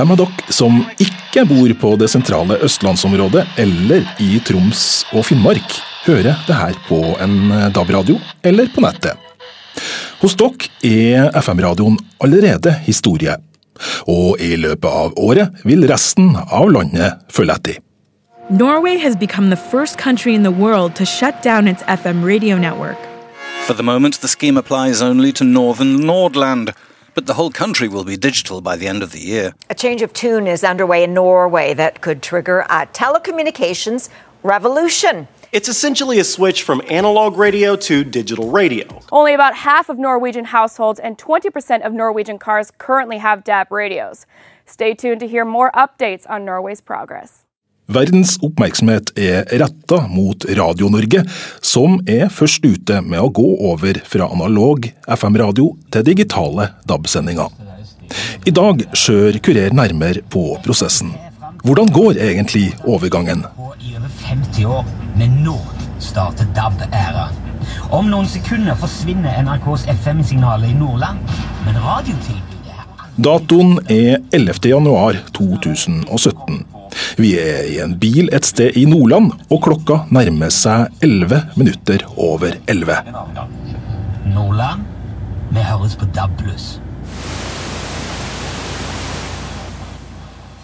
Dem av dere som ikke bor på det sentrale østlandsområdet eller i Troms og Finnmark, hører det her på en DAB-radio eller på nettet. Hos dere er FM-radioen allerede historie, og i løpet av året vil resten av landet følge etter. Norway has become the first country in the world to shut down its FM radio network. For the moment, the scheme applies only to northern Nordland, but the whole country will be digital by the end of the year. A change of tune is underway in Norway that could trigger a telecommunications revolution. It's essentially a switch from analog radio to digital radio. Only about half of Norwegian households and 20% of Norwegian cars currently have DAB radios. Stay tuned to hear more updates on Norway's progress. Verdens oppmerksomhet er retta mot Radio-Norge, som er først ute med å gå over fra analog FM-radio til digitale DAB-sendinger. I dag skjør Kurer nærmere på prosessen. Hvordan går egentlig overgangen? I over 50 år, men nå starter DAB-æra. Om noen sekunder forsvinner NRKs FM-signaler i Nordland, men radiotilbudet Datoen er 11. januar 2017. Vi er i en bil et sted i Nordland, og klokka nærmer seg 11 minutter over 11. Nordland, vi høres på DAB+.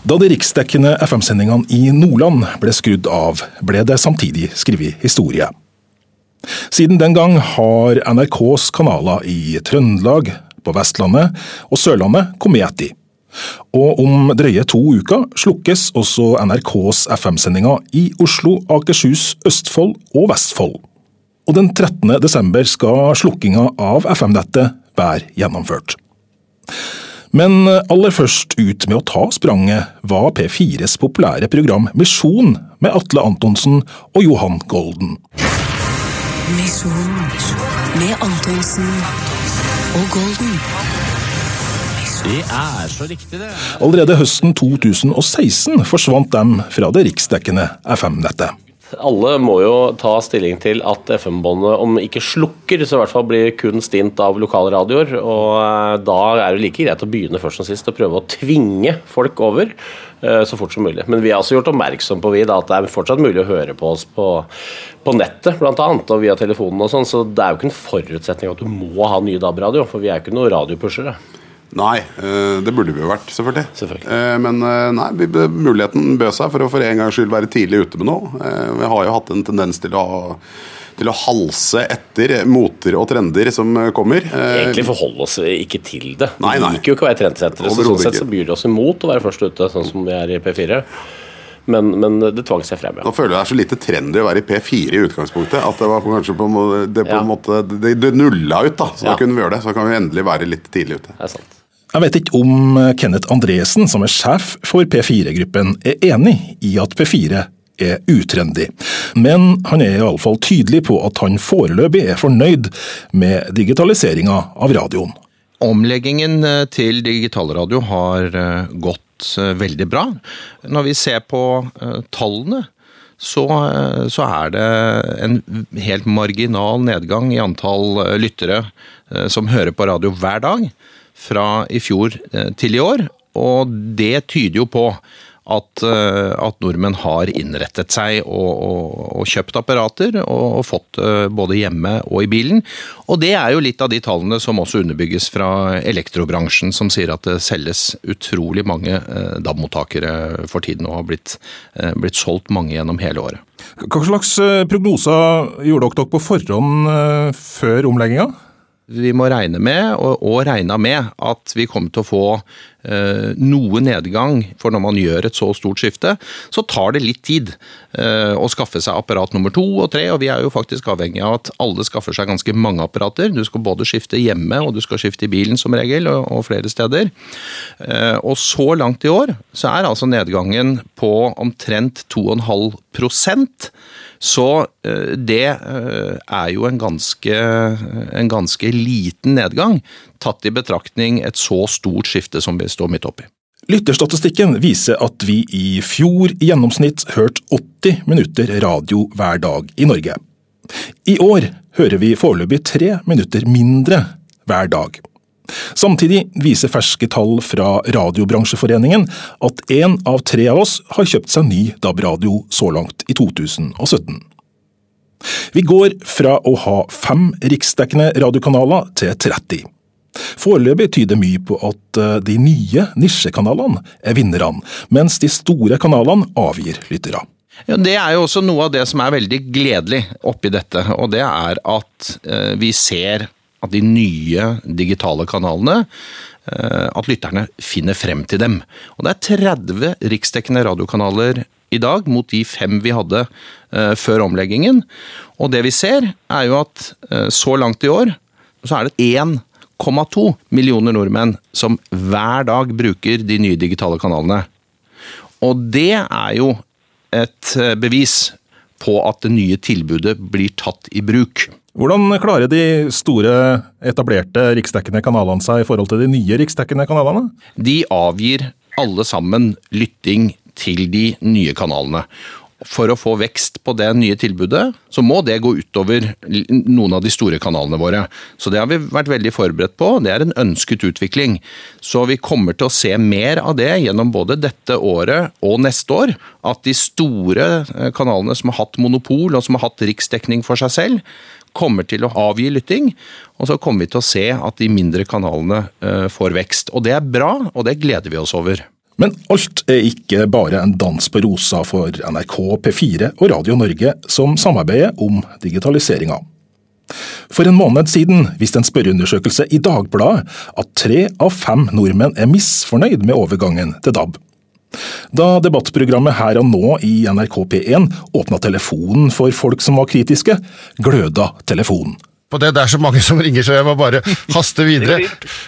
Da de riksdekkende FM-sendingene i Nordland ble skrudd av, ble det samtidig skrevet historie. Siden den gang har NRKs kanaler i Trøndelag, på Vestlandet og Sørlandet kommet etter. Og om drøye to uker slukkes også NRKs FM-sendinger i Oslo, Akershus, Østfold og Vestfold. Og den 13. desember skal slukkinga av FM-nettet være gjennomført. Men aller først ut med å ta spranget var P4s populære program Misjon med Atle Antonsen og Johan Golden. Misjon med Antonsen og Golden. Det er så riktig, det. Allerede høsten 2016 forsvant dem fra det riksdekkende FM-nettet. Alle må jo ta stilling til at FM-båndet om ikke slukker, så i hvert fall blir kun stint av lokale radioer. Og eh, da er det like greit å begynne først og sist og prøve å tvinge folk over eh, så fort som mulig. Men vi har også gjort oppmerksom på vi da, at det er fortsatt mulig å høre på oss på, på nettet blant annet, og via telefonen og sånn, så det er jo ikke en forutsetning at du må ha ny DAB-radio, for vi er jo ikke noen radiopushere. Nei, eh, det burde vi jo vært, selvfølgelig. Selvfølgelig. Eh, Men eh, nei, muligheten bød seg for å for en gangs skyld være tidlig ute med noe. Vi har jo hatt en tendens til å, til å halse etter moter og trender som kommer. Egentlig forholde oss ikke til det. Nei, nei. Vi liker jo ikke å være trendsettere, så sånn sett så byr det oss imot å være først ute, sånn som vi er i P4. Men, men det tvang seg frem, ja. Nå føler jeg det er så lite trendy å være i P4 i utgangspunktet. At det var på, kanskje på, det på Ja. en måte Det, det nulla ut, da. Så Ja. da kunne vi gjøre det. Så kan vi endelig være litt tidlig ute. Det er sant. Jeg vet ikke om Kenneth Andresen, som er sjef for P4-gruppen, er enig i at P4 er utrendy, men han er iallfall tydelig på at han foreløpig er fornøyd med digitaliseringa av radioen. Omleggingen eh, til digitalradio har eh, gått eh, veldig bra. Når vi ser på eh, tallene, så, eh, så er det en helt marginal nedgang i antall lyttere som hører på radio hver dag, fra i fjor til i år. Og det tyder jo på at, eh, at nordmenn har innrettet seg og, og, og kjøpt apparater og, og fått både hjemme og i bilen. Og det er jo litt av de tallene som også underbygges fra elektrobransjen, som sier at det selges utrolig mange eh, DAB-mottakere for tiden og har blitt, eh, blitt solgt mange gjennom hele året. Hva slags eh, prognoser gjorde dere på forhånd eh, før omlegginga? Vi må regne med, og, regna med, at vi kommer til å få eh, noe nedgang. For når man gjør et så stort skifte, så tar det litt tid eh, å skaffe seg apparat nummer to og tre. Og vi er jo faktisk avhengig av at alle skaffer seg ganske mange apparater. Du skal både skifte hjemme, og du skal skifte i bilen som regel, og flere steder. Eh, og så langt i år så er altså nedgangen på omtrent 2,5 så eh, det eh, er jo en ganske, en ganske liten nedgang, tatt i betraktning et så stort skifte som vi står midt oppi. Lytterstatistikken viser at vi i fjor i gjennomsnitt hørte 80 minutter radio hver dag i Norge. I år hører vi foreløpig tre minutter mindre hver dag. Samtidig viser ferske tall fra Radiobransjeforeningen at én av tre av oss har kjøpt seg ny DAB-radio så langt i 2017. Vi går fra å ha fem riksdekkende radiokanaler til 30. Foreløpig tyder mye på at eh, de nye nisjekanalene er vinnerne, mens de store kanalene avgir lyttere. Ja, Det er jo også noe av det som er veldig gledelig oppi dette, og det er at eh, vi ser at de nye digitale kanalene eh, at lytterne finner frem til dem. Og Det er 30 riksdekkende radiokanaler i dag, mot de fem vi hadde eh, før omleggingen. Og det vi ser, er jo at eh, så langt i år så er det 1,2 millioner nordmenn som hver dag bruker de nye digitale kanalene. Og det er jo et bevis på at det nye tilbudet blir tatt i bruk. Hvordan klarer de store, etablerte riksdekkende kanalene seg i forhold til de nye riksdekkende kanalene? De avgir alle sammen lytting til de nye kanalene. For å få vekst på det nye tilbudet, så må det gå utover noen av de store kanalene våre. Så det har vi vært veldig forberedt på. Det er en ønsket utvikling. Så vi kommer til å se mer av det gjennom både dette året og neste år. At de store eh, kanalene som har hatt monopol og som har hatt riksdekning for seg selv, kommer til å avgi lytting. Og så kommer vi til å se at de mindre kanalene eh, får vekst. Og det er bra, og det gleder vi oss over. Men alt er ikke bare en dans på rosa for NRK, P4 og Radio Norge, som samarbeider om digitaliseringa. For en måned siden viste en spørreundersøkelse i Dagbladet at tre av fem nordmenn er misfornøyd med overgangen til DAB. Da debattprogrammet Her og nå i NRK P1 åpna telefonen for folk som var kritiske, gløda telefonen. På det, det er så mange som ringer, så jeg må bare haste videre.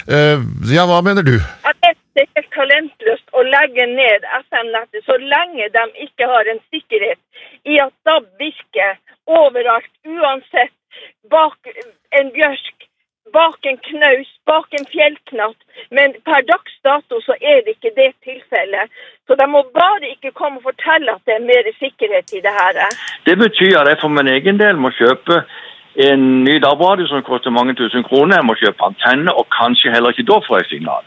Uh, ja, hva mener du? At det er helt talentløst å legge ned FM-nettet så lenge de ikke har en sikkerhet i at DAB virker overalt, uansett. Bak en bjørk, bak en knaus, bak en fjellknatt. Men per dags dato så er det ikke det tilfellet. Så de må bare ikke komme og fortelle at det er mer sikkerhet i det her. Det betyr at jeg for min egen del må kjøpe en ny DAB-radio som koster mange tusen kroner. Jeg må kjøpe antenne, og kanskje heller ikke da får jeg signal.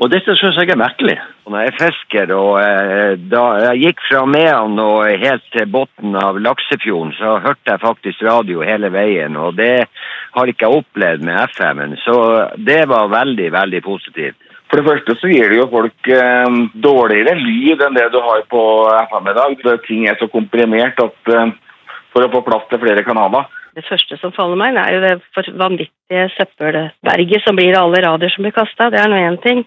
Og dette syns jeg er merkelig. Når jeg er fisker, og eh, da jeg gikk fra Mehamn og helt til bunnen av Laksefjorden, så hørte jeg faktisk radio hele veien, og det har ikke jeg opplevd med FM-en. Så det var veldig, veldig positivt. For det første så gir det jo folk eh, dårligere lyd enn det du har på FM i dag. Ting er så komprimert at eh, for å få plass til flere kanaler. Det første som faller meg, er jo det vanvittige søppelberget som blir alle radioer som blir kasta. Det er nå én ting.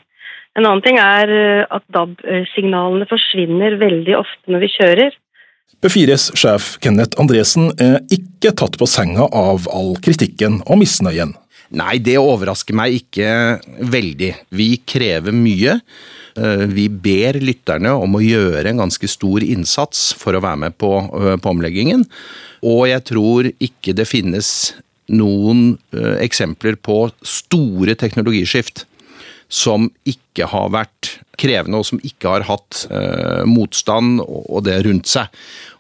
En annen ting er eh, at DAB-signalene forsvinner veldig ofte når vi kjører. P4s sjef Kenneth Andresen er ikke tatt på senga av all kritikken og misnøyen. Nei, det overrasker meg ikke veldig. Vi krever mye. Eh, vi ber lytterne om å gjøre en ganske stor innsats for å være med på, eh, på omleggingen. Og jeg tror ikke det finnes noen eksempler på store teknologiskift som ikke har vært krevende, og som ikke har hatt eh, motstand og det rundt seg.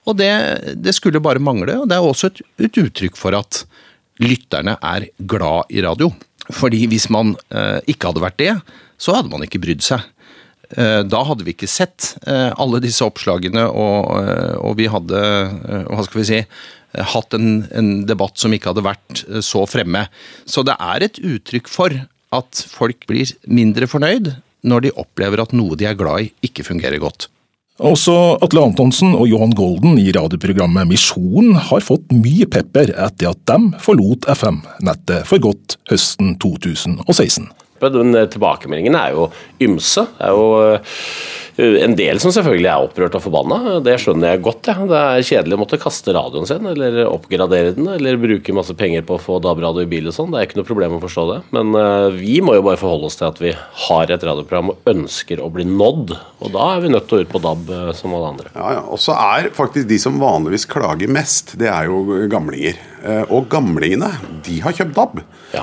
Og det, det, skulle bare mangle. og Det er også et, et, uttrykk for at lytterne er glad i radio. Fordi hvis man eh, ikke hadde vært det, så hadde man ikke brydd seg. Uh, da hadde vi ikke sett alle disse oppslagene, og, og vi hadde, hva skal vi si, hatt en, en, debatt som ikke hadde vært så fremme. Så det er et uttrykk for at folk blir mindre fornøyd når de opplever at noe de er glad i, ikke fungerer godt. Også Atle Antonsen og Johan Golden i radioprogrammet Misjon har fått mye pepper etter at de forlot FM-nettet for godt høsten 2016. Den tilbakemeldingen er jo ymse. Det er jo en del som selvfølgelig er opprørt og forbanna, det skjønner jeg godt. Ja. Det er kjedelig å måtte kaste radioen sin, eller oppgradere den, eller bruke masse penger på å få DAB-radio i bil og sånn. Det er ikke noe problem å forstå det. Men uh, vi må jo bare forholde oss til at vi har et radioprogram og ønsker å bli nådd. Og da er vi nødt til å ut på DAB uh, som alle andre. Ja, ja. Og så er faktisk de som vanligvis klager mest, det er jo gamlinger. Og gamlingene, de har kjøpt DAB. Ja.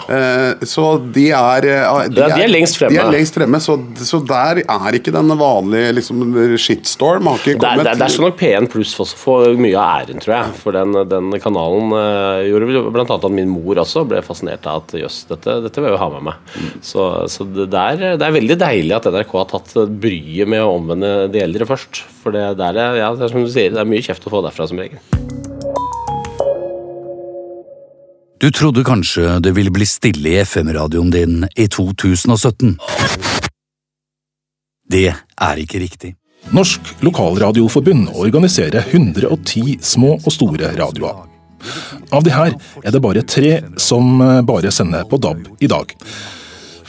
Så de er, de, er, de er lengst fremme. De er lengst fremme så, så der er ikke den vanlige vanlig liksom, shitstorm har ikke Der, kommet. der, der skal nok P1 Pluss også få mye av æren, tror jeg. For den, den kanalen uh, gjorde bl.a. at min mor også ble fascinert av at jøss, dette, dette vil jeg jo ha med meg. Så, så det, er, det er veldig deilig at NRK har tatt bryet med å omvende de eldre først. For det, der er, ja, det er som du sier, det er mye kjeft å få derfra som regel. Du trodde kanskje det ville bli stille i FM-radioen din i 2017. Det er ikke riktig. Norsk Lokalradioforbund organiserer 110 små og store radioer. Av de her er det bare tre som bare sender på DAB i dag.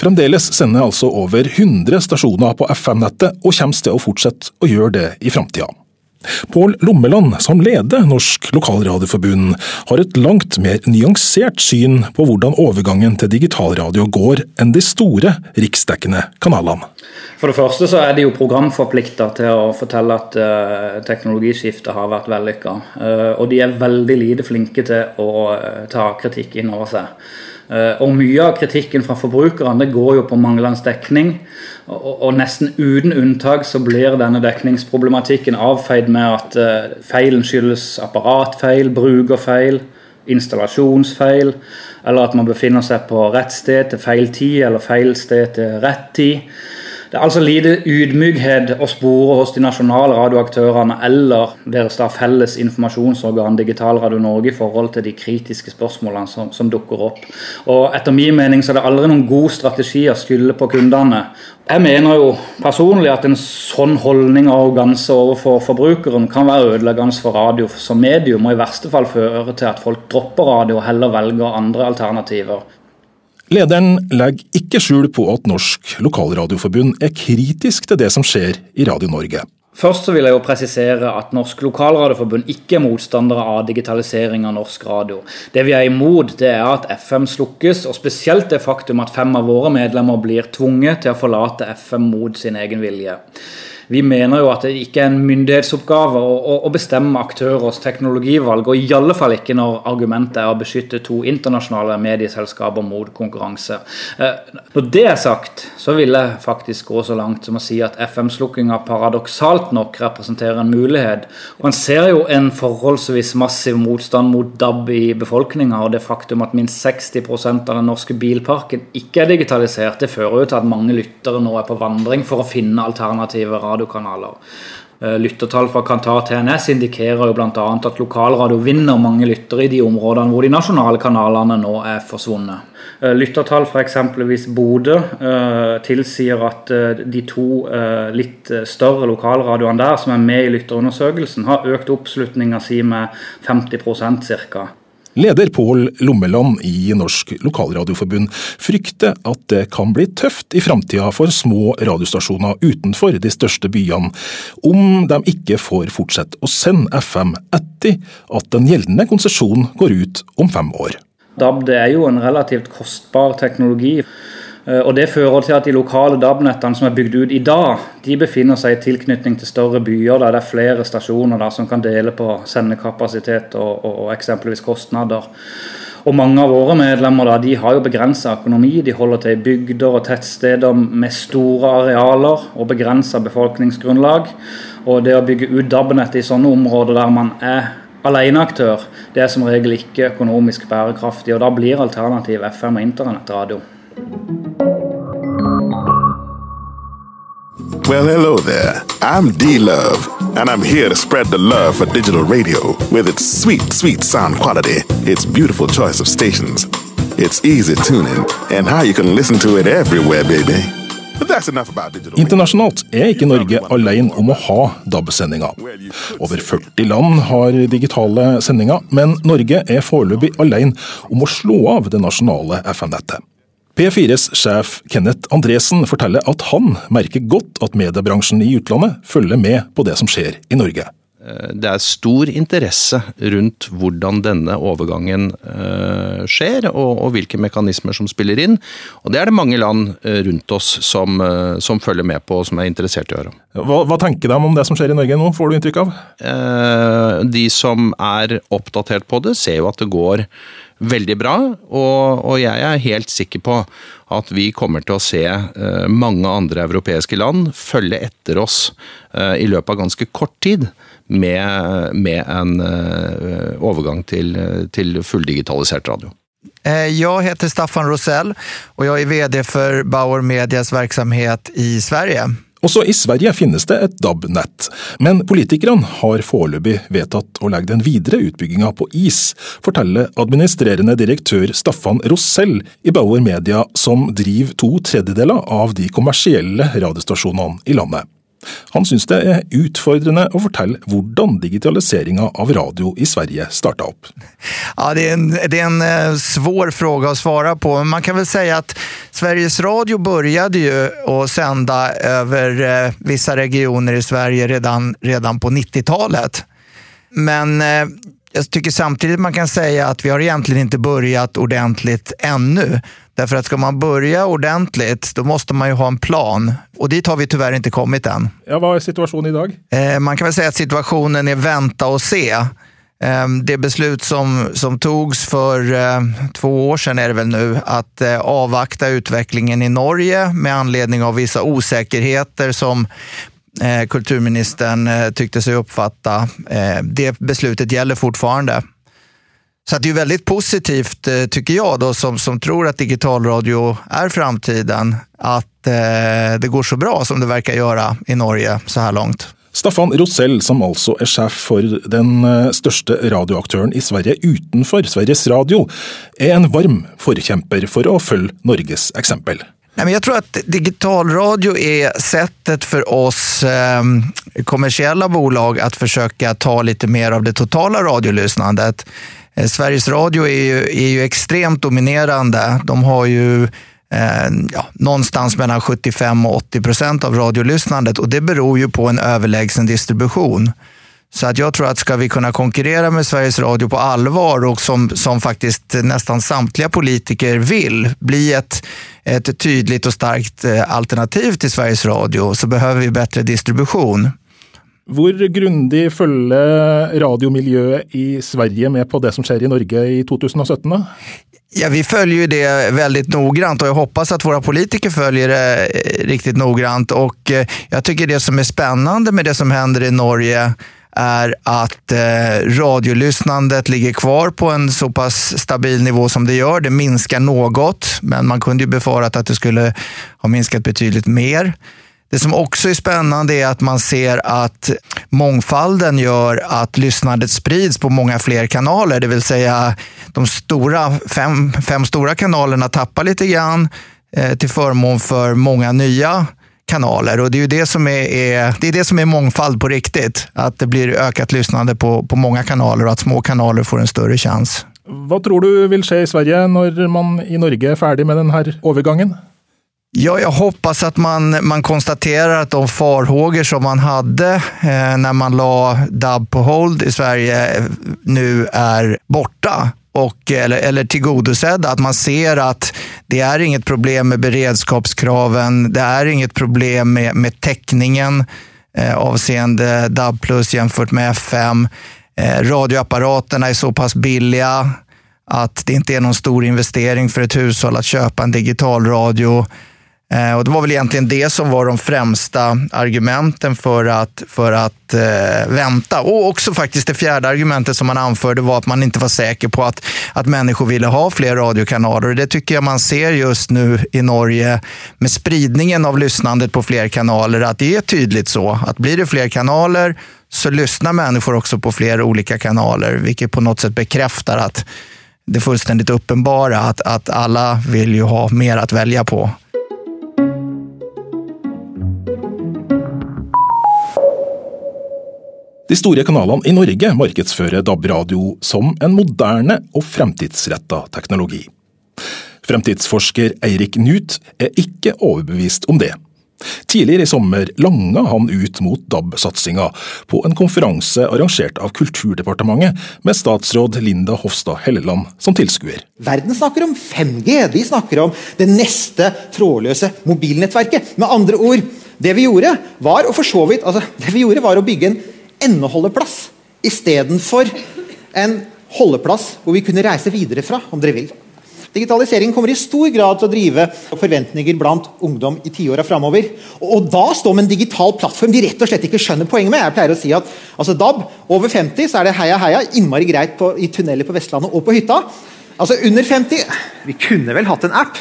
Fremdeles sender altså over 100 stasjoner på FM-nettet, og kommer til å fortsette å gjøre det i framtida. Pål Lommeland, som leder Norsk Lokalradioforbund, har et langt mer nyansert syn på hvordan overgangen til digitalradio går enn de store riksdekkende kanalene. For det første så er de jo programforplikta til å fortelle at uh, teknologiskiftet har vært vellykka. Uh, og de er veldig lite flinke til å uh, ta kritikk inn over seg. Og mye av kritikken fra forbrukerne går jo på manglende dekning. Og, nesten uten unntak så blir denne dekningsproblematikken avfeid med at feilen skyldes apparatfeil, brukerfeil, installasjonsfeil, eller at man befinner seg på rett sted til feil tid, eller feil sted til rett tid. Det er altså lite ydmykhet å spore hos de nasjonale radioaktørene eller deres da felles informasjonsorgan Digitalradio Norge i forhold til de kritiske spørsmålene som, som, dukker opp. Og Etter min mening så er det aldri noen god strategi å skylde på kundene. Jeg mener jo personlig at en sånn holdning og arroganse overfor forbrukeren kan være ødeleggende for radio som medium, og i verste fall føre til at folk dropper radio og heller velger andre alternativer. Lederen legger ikke skjul på at Norsk Lokalradioforbund er kritisk til det som skjer i Radio Norge. Først vil jeg jo presisere at Norsk Lokalradioforbund ikke er motstandere av digitalisering av norsk radio. Det vi er imot, det er at FM slukkes, og spesielt det faktum at fem av våre medlemmer blir tvunget til å forlate FM mot sin egen vilje. Vi mener jo at det ikke er en myndighetsoppgave å, å, å bestemme aktørers teknologivalg, og i alle fall ikke når argumentet er å beskytte to internasjonale medieselskaper mot konkurranse. Eh, når det er sagt, så vil jeg faktisk gå så langt som å si at FM-slukkinga paradoksalt nok representerer en mulighet. Og en ser jo en forholdsvis massiv motstand mot DAB i befolkninga, og det faktum at minst 60% av den norske bilparken ikke er digitalisert, det fører jo til at mange lyttere nå er på vandring for å finne alternative radiokanaler. Lyttertall fra Kantar TNS indikerer jo bl.a. at lokalradio vinner mange lyttere i de områdene hvor de nasjonale kanalene nå er forsvunnet. Lyttertall fra eksempelvis Bodø uh, tilsier at de to litt større lokalradioene der som er med i lytterundersøkelsen, har økt oppslutninga si med 50% ca. Leder Pål Lommeland i Norsk Lokalradioforbund frykter at det kan bli tøft i framtida for små radiostasjoner utenfor de største byene, om de ikke får fortsette å sende FM etter at den gjeldende konsesjonen går ut om fem år. DAB er jo en relativt kostbar teknologi. Og Det fører til at de lokale DAB-nettene som er bygd ut i dag, de befinner seg i tilknytning til større byer der det er flere stasjoner der som kan dele på sendekapasitet og, og, og eksempelvis kostnader. Og Mange av våre medlemmer da, de har jo begrensa økonomi. De holder til i bygder og tettsteder med store arealer og begrensa befolkningsgrunnlag. Og Det å bygge ut DAB-nettet i sånne områder der man er aleneaktør, det er som regel ikke økonomisk bærekraftig. og Da blir alternativ FM og internettradio. Well, hello there. I'm D Love, and I'm here to spread the love for digital radio with its sweet, sweet sound quality, its beautiful choice of stations, its easy tuning, and how you can listen to it everywhere, baby. Internasjonalt er ikke Norge alene om å ha DAB-sendinger. Over 40 land har digitale sendinger, men Norge er foreløpig alene om å slå av det nasjonale FM-nettet. P4s sjef Kenneth Andresen forteller at han merker godt at mediebransjen i utlandet følger med på det som skjer i Norge. Det er stor interesse rundt hvordan denne overgangen skjer, og, hvilke mekanismer som spiller inn. Og Det er det mange land rundt oss som, som følger med på og som er interessert i å høre om. Hva, hva, tenker de om det som skjer i Norge nå, får du inntrykk av? De som er oppdatert på det, ser jo at det går veldig bra, og, og, jeg er helt sikker på at vi kommer til å se mange andre europeiske land følge etter oss i løpet av ganske kort tid med, med en uh, overgang til, til fulldigitalisert radio. Jeg heter Staffan Rosell, og jeg er VD for Bauer Medias virksomhet i Sverige. Også i Sverige finnes det et DAB-nett, men politikerne har foreløpig vedtatt å legge den videre utbygginga på is, forteller administrerende direktør Staffan Rosell i Bauer Media, som driver to tredjedeler av de kommersielle radiostasjonene i landet. Han syns det er utfordrende å fortelle hvordan digitaliseringa av radio i Sverige starta opp. Ja, det, er en, en uh, svår spørsmål å svare på. men Man kan vel si at Sveriges Radio begynte å sende over uh, visse regioner i Sverige redan på 90-tallet. Men uh, jeg tycker samtidig man kan si at vi har egentlig ikke begynt ordentlig ennå. Därför att ska man börja ordentligt, då måste man ju ha en plan. Och dit har vi tyvärr inte kommit än. Ja, vad är situationen idag? Eh, man kan väl säga att situationen är vänta och se. Eh, det beslut som, som togs för eh, två år sedan är det väl nu, att eh, avvakta utvecklingen i Norge med anledning av vissa osäkerheter som eh, kulturministern eh, tyckte sig uppfatta. det beslutet gäller fortfarande. Så det är väldigt positivt, eh, tycker jag, då, som, som tror att digitalradio är framtiden, att eh, det går så bra som det verkar göra i Norge så här långt. Staffan Rosell, som altså er sjef for den eh, største radioaktøren i Sverige utenfor Sveriges Radio, er en varm forkjemper for å følge Norges eksempel. Nej, men jag tror att digitalradio är sättet för oss eh, kommersiella bolag att försöka ta lite mer av det totala radiolyssnandet. Eh, Sveriges Radio är ju, är ju extremt dominerande. De har ju eh, ja, någonstans mellan 75 och 80 procent av radiolyssnandet och det beror ju på en överlägsen distribution. Så att jag tror att ska vi kunna konkurrera med Sveriges Radio på allvar och som, som faktiskt nästan samtliga politiker vill bli ett, ett tydligt och starkt eh, alternativ till Sveriges Radio så behöver vi bättre distribution. Hvor grundig følger radiomiljøet i Sverige med på det som skjer i Norge i 2017? da? Ja, vi følger det veldig noggrant og jeg hoppas at våre politiker følger det riktig riktigt noggrant. Og jeg jag det som er spennende med det som hender i Norge er at eh, ligger kvar på en så pass stabil nivå som det gjør. Det minsker noe, men man kunne jo befarat at det skulle ha minsket betydelig mer. Det som också är spännande är att man ser att mångfalden gör att lyssnandet sprids på många fler kanaler. Det vill säga de stora, fem, fem stora kanalerna tappar lite grann eh, till förmån för många nya kanaler. Och det är ju det som är, är, det är det som är mångfald på riktigt. Att det blir ökat lyssnande på, på många kanaler och att små kanaler får en större chans. Vad tror du vil skje i Sverige når man i Norge er ferdig med denne overgangen? Ja, jag hoppas att man, man konstaterar att de farhågor som man hade eh, när man la DAB på hold i Sverige eh, nu är borta. Och, eller, eller tillgodosedda. Att man ser att det är inget problem med beredskapskraven. Det är inget problem med, med täckningen eh, avseende DAB plus jämfört med FM. Eh, radioapparaterna är så pass billiga att det inte är någon stor investering för ett hushåll att köpa en digitalradio. Eh, och det var väl egentligen det som var de främsta argumenten för att, för att eh, vänta. Och också faktiskt det fjärde argumentet som man anförde var att man inte var säker på att, att människor ville ha fler radiokanaler. Det tycker jag man ser just nu i Norge med spridningen av lyssnandet på fler kanaler. Att det är tydligt så att blir det fler kanaler så lyssnar människor också på fler olika kanaler. Vilket på något sätt bekräftar att det fullständigt uppenbara att, att alla vill ju ha mer att välja på. De store kanalene i Norge markedsfører DAB-radio som en moderne og fremtidsretta teknologi. Fremtidsforsker Eirik Knut er ikke overbevist om det. Tidligere i sommer langa han ut mot DAB-satsinga på en konferanse arrangert av Kulturdepartementet med statsråd Linda Hofstad Helleland som tilskuer. Verden snakker om 5G, de snakker om det neste trådløse mobilnettverket. Med andre ord, det vi gjorde var så vidt, altså, det vi gjorde var å bygge en endeholdeplass istedenfor en holdeplass hvor vi kunne reise videre fra, om dere vil. Digitalisering kommer i stor grad til å drive forventninger blant ungdom i tiåra framover. Og, og da står med en digital plattform de rett og slett ikke skjønner poenget med. Jeg pleier å si at altså DAB, over 50 så er det heia heia, innmari greit på, i tunneler på Vestlandet og på hytta. Altså under 50 Vi kunne vel hatt en app?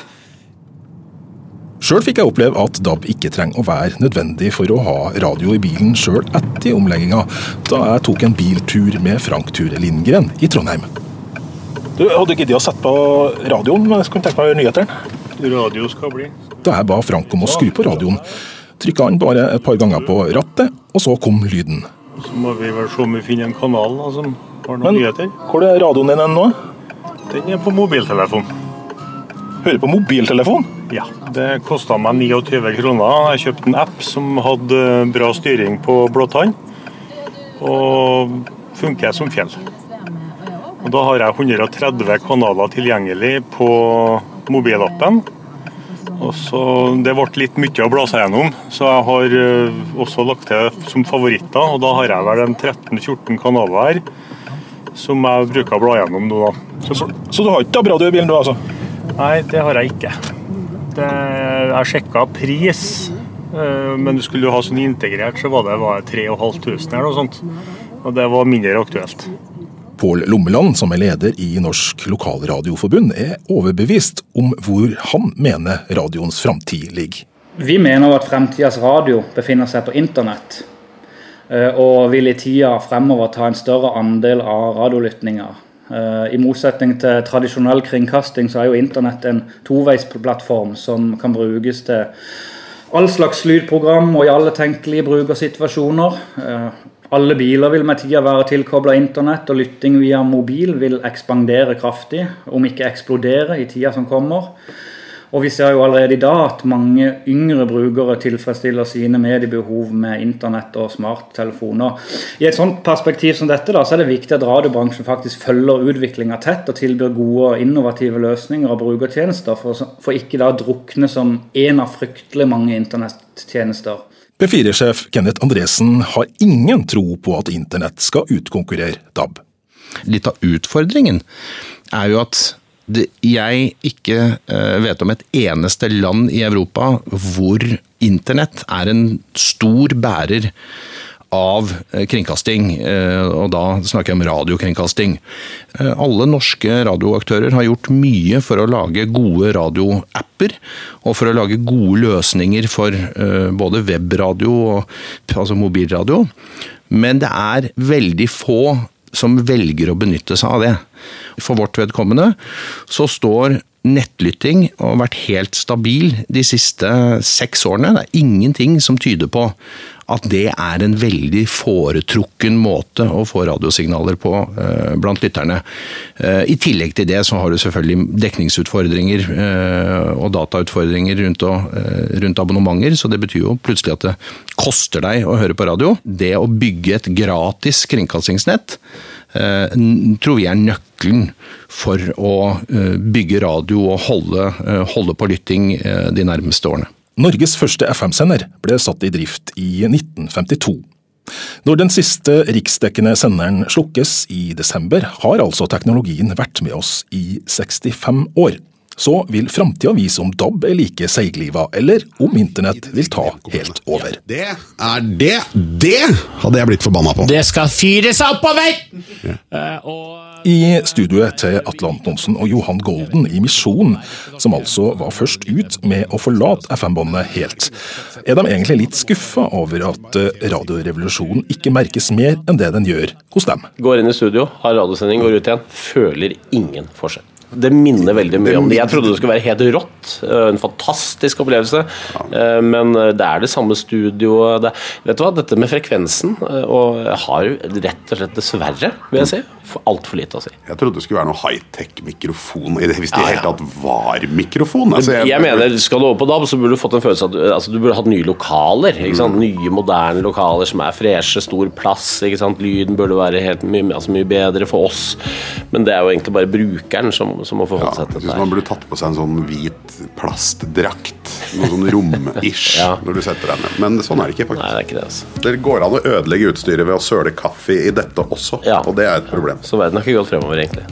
Sjøl fikk jeg oppleve at DAB ikke trenger å være nødvendig for å ha radio i bilen sjøl etter omlegginga, da jeg tok en biltur med Frank Ture Lindgren i Trondheim. Du, Hadde giddet å sette på radioen? Jeg skulle tenke meg å høre nyhetene. Radio skal bli. Da jeg ba Frank om å skru på radioen, trykka han bare et par ganger på rattet, og så kom lyden. Så må vi vel se om vi finner en kanal da, som har noen Men nyheter. hvor er radioen din nå? Den er på mobiltelefon. Hører på mobiltelefon? Ja. Det kosta meg 29 kroner. Jeg kjøpte en app som hadde bra styring på blåtann. Og funker som fjell. Og Da har jeg 130 kanaler tilgjengelig på mobilappen. Og så, Det ble litt mye å bla seg gjennom, så jeg har eh, også lagt til som favoritter. og Da har jeg vel en 13-14 kanaler her som jeg bruker å bla gjennom nå. da. Så, så du har ikke bra du i bilen du, altså? Nei, det har jeg ikke. Det, jeg sjekka pris, eh, men du skulle jo ha sånn integrert, så var det var 3500 eller noe sånt. Og det var mindre aktuelt. Pål Lommeland, som er leder i Norsk Lokalradioforbund, er overbevist om hvor han mener radioens framtid ligger. Vi mener at fremtidas radio befinner seg på internett, eh, og vil i tida fremover ta en større andel av radiolyttinga. Eh, I motsetning til tradisjonell kringkasting, så er jo internett en toveisplattform som kan brukes til all slags lydprogram og i alle tenkelige brukersituasjoner. Eh, Alle biler vil med tida være tilkobla internett, og lytting via mobil vil ekspandere kraftig, om ikke eksplodere, i tida som kommer. Og vi ser jo allerede i dag at mange yngre brukere tilfredsstiller sine mediebehov med internett og smarttelefoner. I et sånt perspektiv som dette da, så er det viktig at radiobransjen faktisk følger utviklinga tett og tilbyr gode og innovative løsninger og brukertjenester, for, for ikke da å drukne som en av fryktelig mange internettjenester. P4-sjef Kenneth Andresen har ingen tro på at internett skal utkonkurrere DAB. Litt av utfordringen er jo at jeg ikke eh, vet om et eneste land i Europa hvor internett er en stor bærer av eh, kringkasting, eh, og da snakker jeg om radiokringkasting. Alle norske radioaktører har gjort mye for å lage gode radioapper, og for å lage gode løsninger for både webradio og altså mobilradio. Men det er veldig få som velger å benytte seg av det. For vårt vedkommende så står nettlytting har vært helt stabil de siste seks årene. Det er ingenting som tyder på at det er en veldig foretrukken måte å få radiosignaler på eh, blant lytterne. Eh, I tillegg til det så har du selvfølgelig dekningsutfordringer eh, og datautfordringer rundt, å, rundt abonnementer, så det betyr jo plutselig at det koster deg å høre på radio. Det å bygge et gratis kringkastingsnett tror vi er nøkkelen for å bygge radio og holde, holde på lytting de nærmeste årene. Norges første FM-sender ble satt i drift i 1952. Når den siste riksdekkende senderen slukkes i desember, har altså teknologien vært med oss i 65 år. Så vil framtida vise om DAB er like seigliva, eller om internett vil ta helt over. Det er det Det hadde jeg blitt forbanna på. Det skal fyres oppover! Ja. I studioet til Atle Antonsen og Johan Golden i Misjon, som altså var først ut med å forlate FM-båndet helt, er de egentlig litt skuffa over at eh, radiorevolusjonen ikke merkes mer enn det den gjør hos dem. Går inn i studio, har radiosending, går ut igjen. Føler ingen forskjell. Det minner veldig mye om det. Jeg trodde det skulle være helt rått. eh, En fantastisk opplevelse. eh, Men det er det samme studioet. Det, vet du hva, dette med frekvensen eh, Og jeg har rett og slett, dessverre, vil jeg si, altfor lite å si. Jeg trodde det skulle være noe high-tech-mikrofon, i det- hvis det i Ja, ja. hele tatt var mikrofon. Altså, jeg, mener, Skal du over på DAB, så burde du fått en følelse av at du, altså, du burde hatt nye lokaler. Sant? Nye, moderne lokaler som er freshe, stor plass. Lyden burde være helt mye, altså, mye bedre for oss. Men det er jo egentlig bare brukeren som, som må forholde seg Jeg til dette. man burde tatt på seg en sånn hvit plastdrakt. Noe sånn rom-ish når du setter deg ned. Men sånn er det ikke, faktisk. Nei, det ikke det, altså. Det går an å ødelegge utstyret ved å søle kaffe i dette også, og det er et problem. Så verden har ikke gått fremover, egentlig.